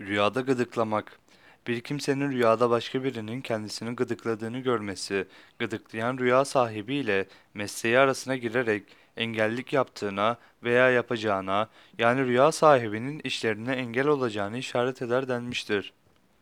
Rüyada gıdıklamak. Bir kimsenin rüyada başka birinin kendisini gıdıkladığını görmesi, gıdıklayan rüya sahibi ile mesleği arasına girerek engellik yaptığına veya yapacağına, yani rüya sahibinin işlerine engel olacağını işaret eder denmiştir.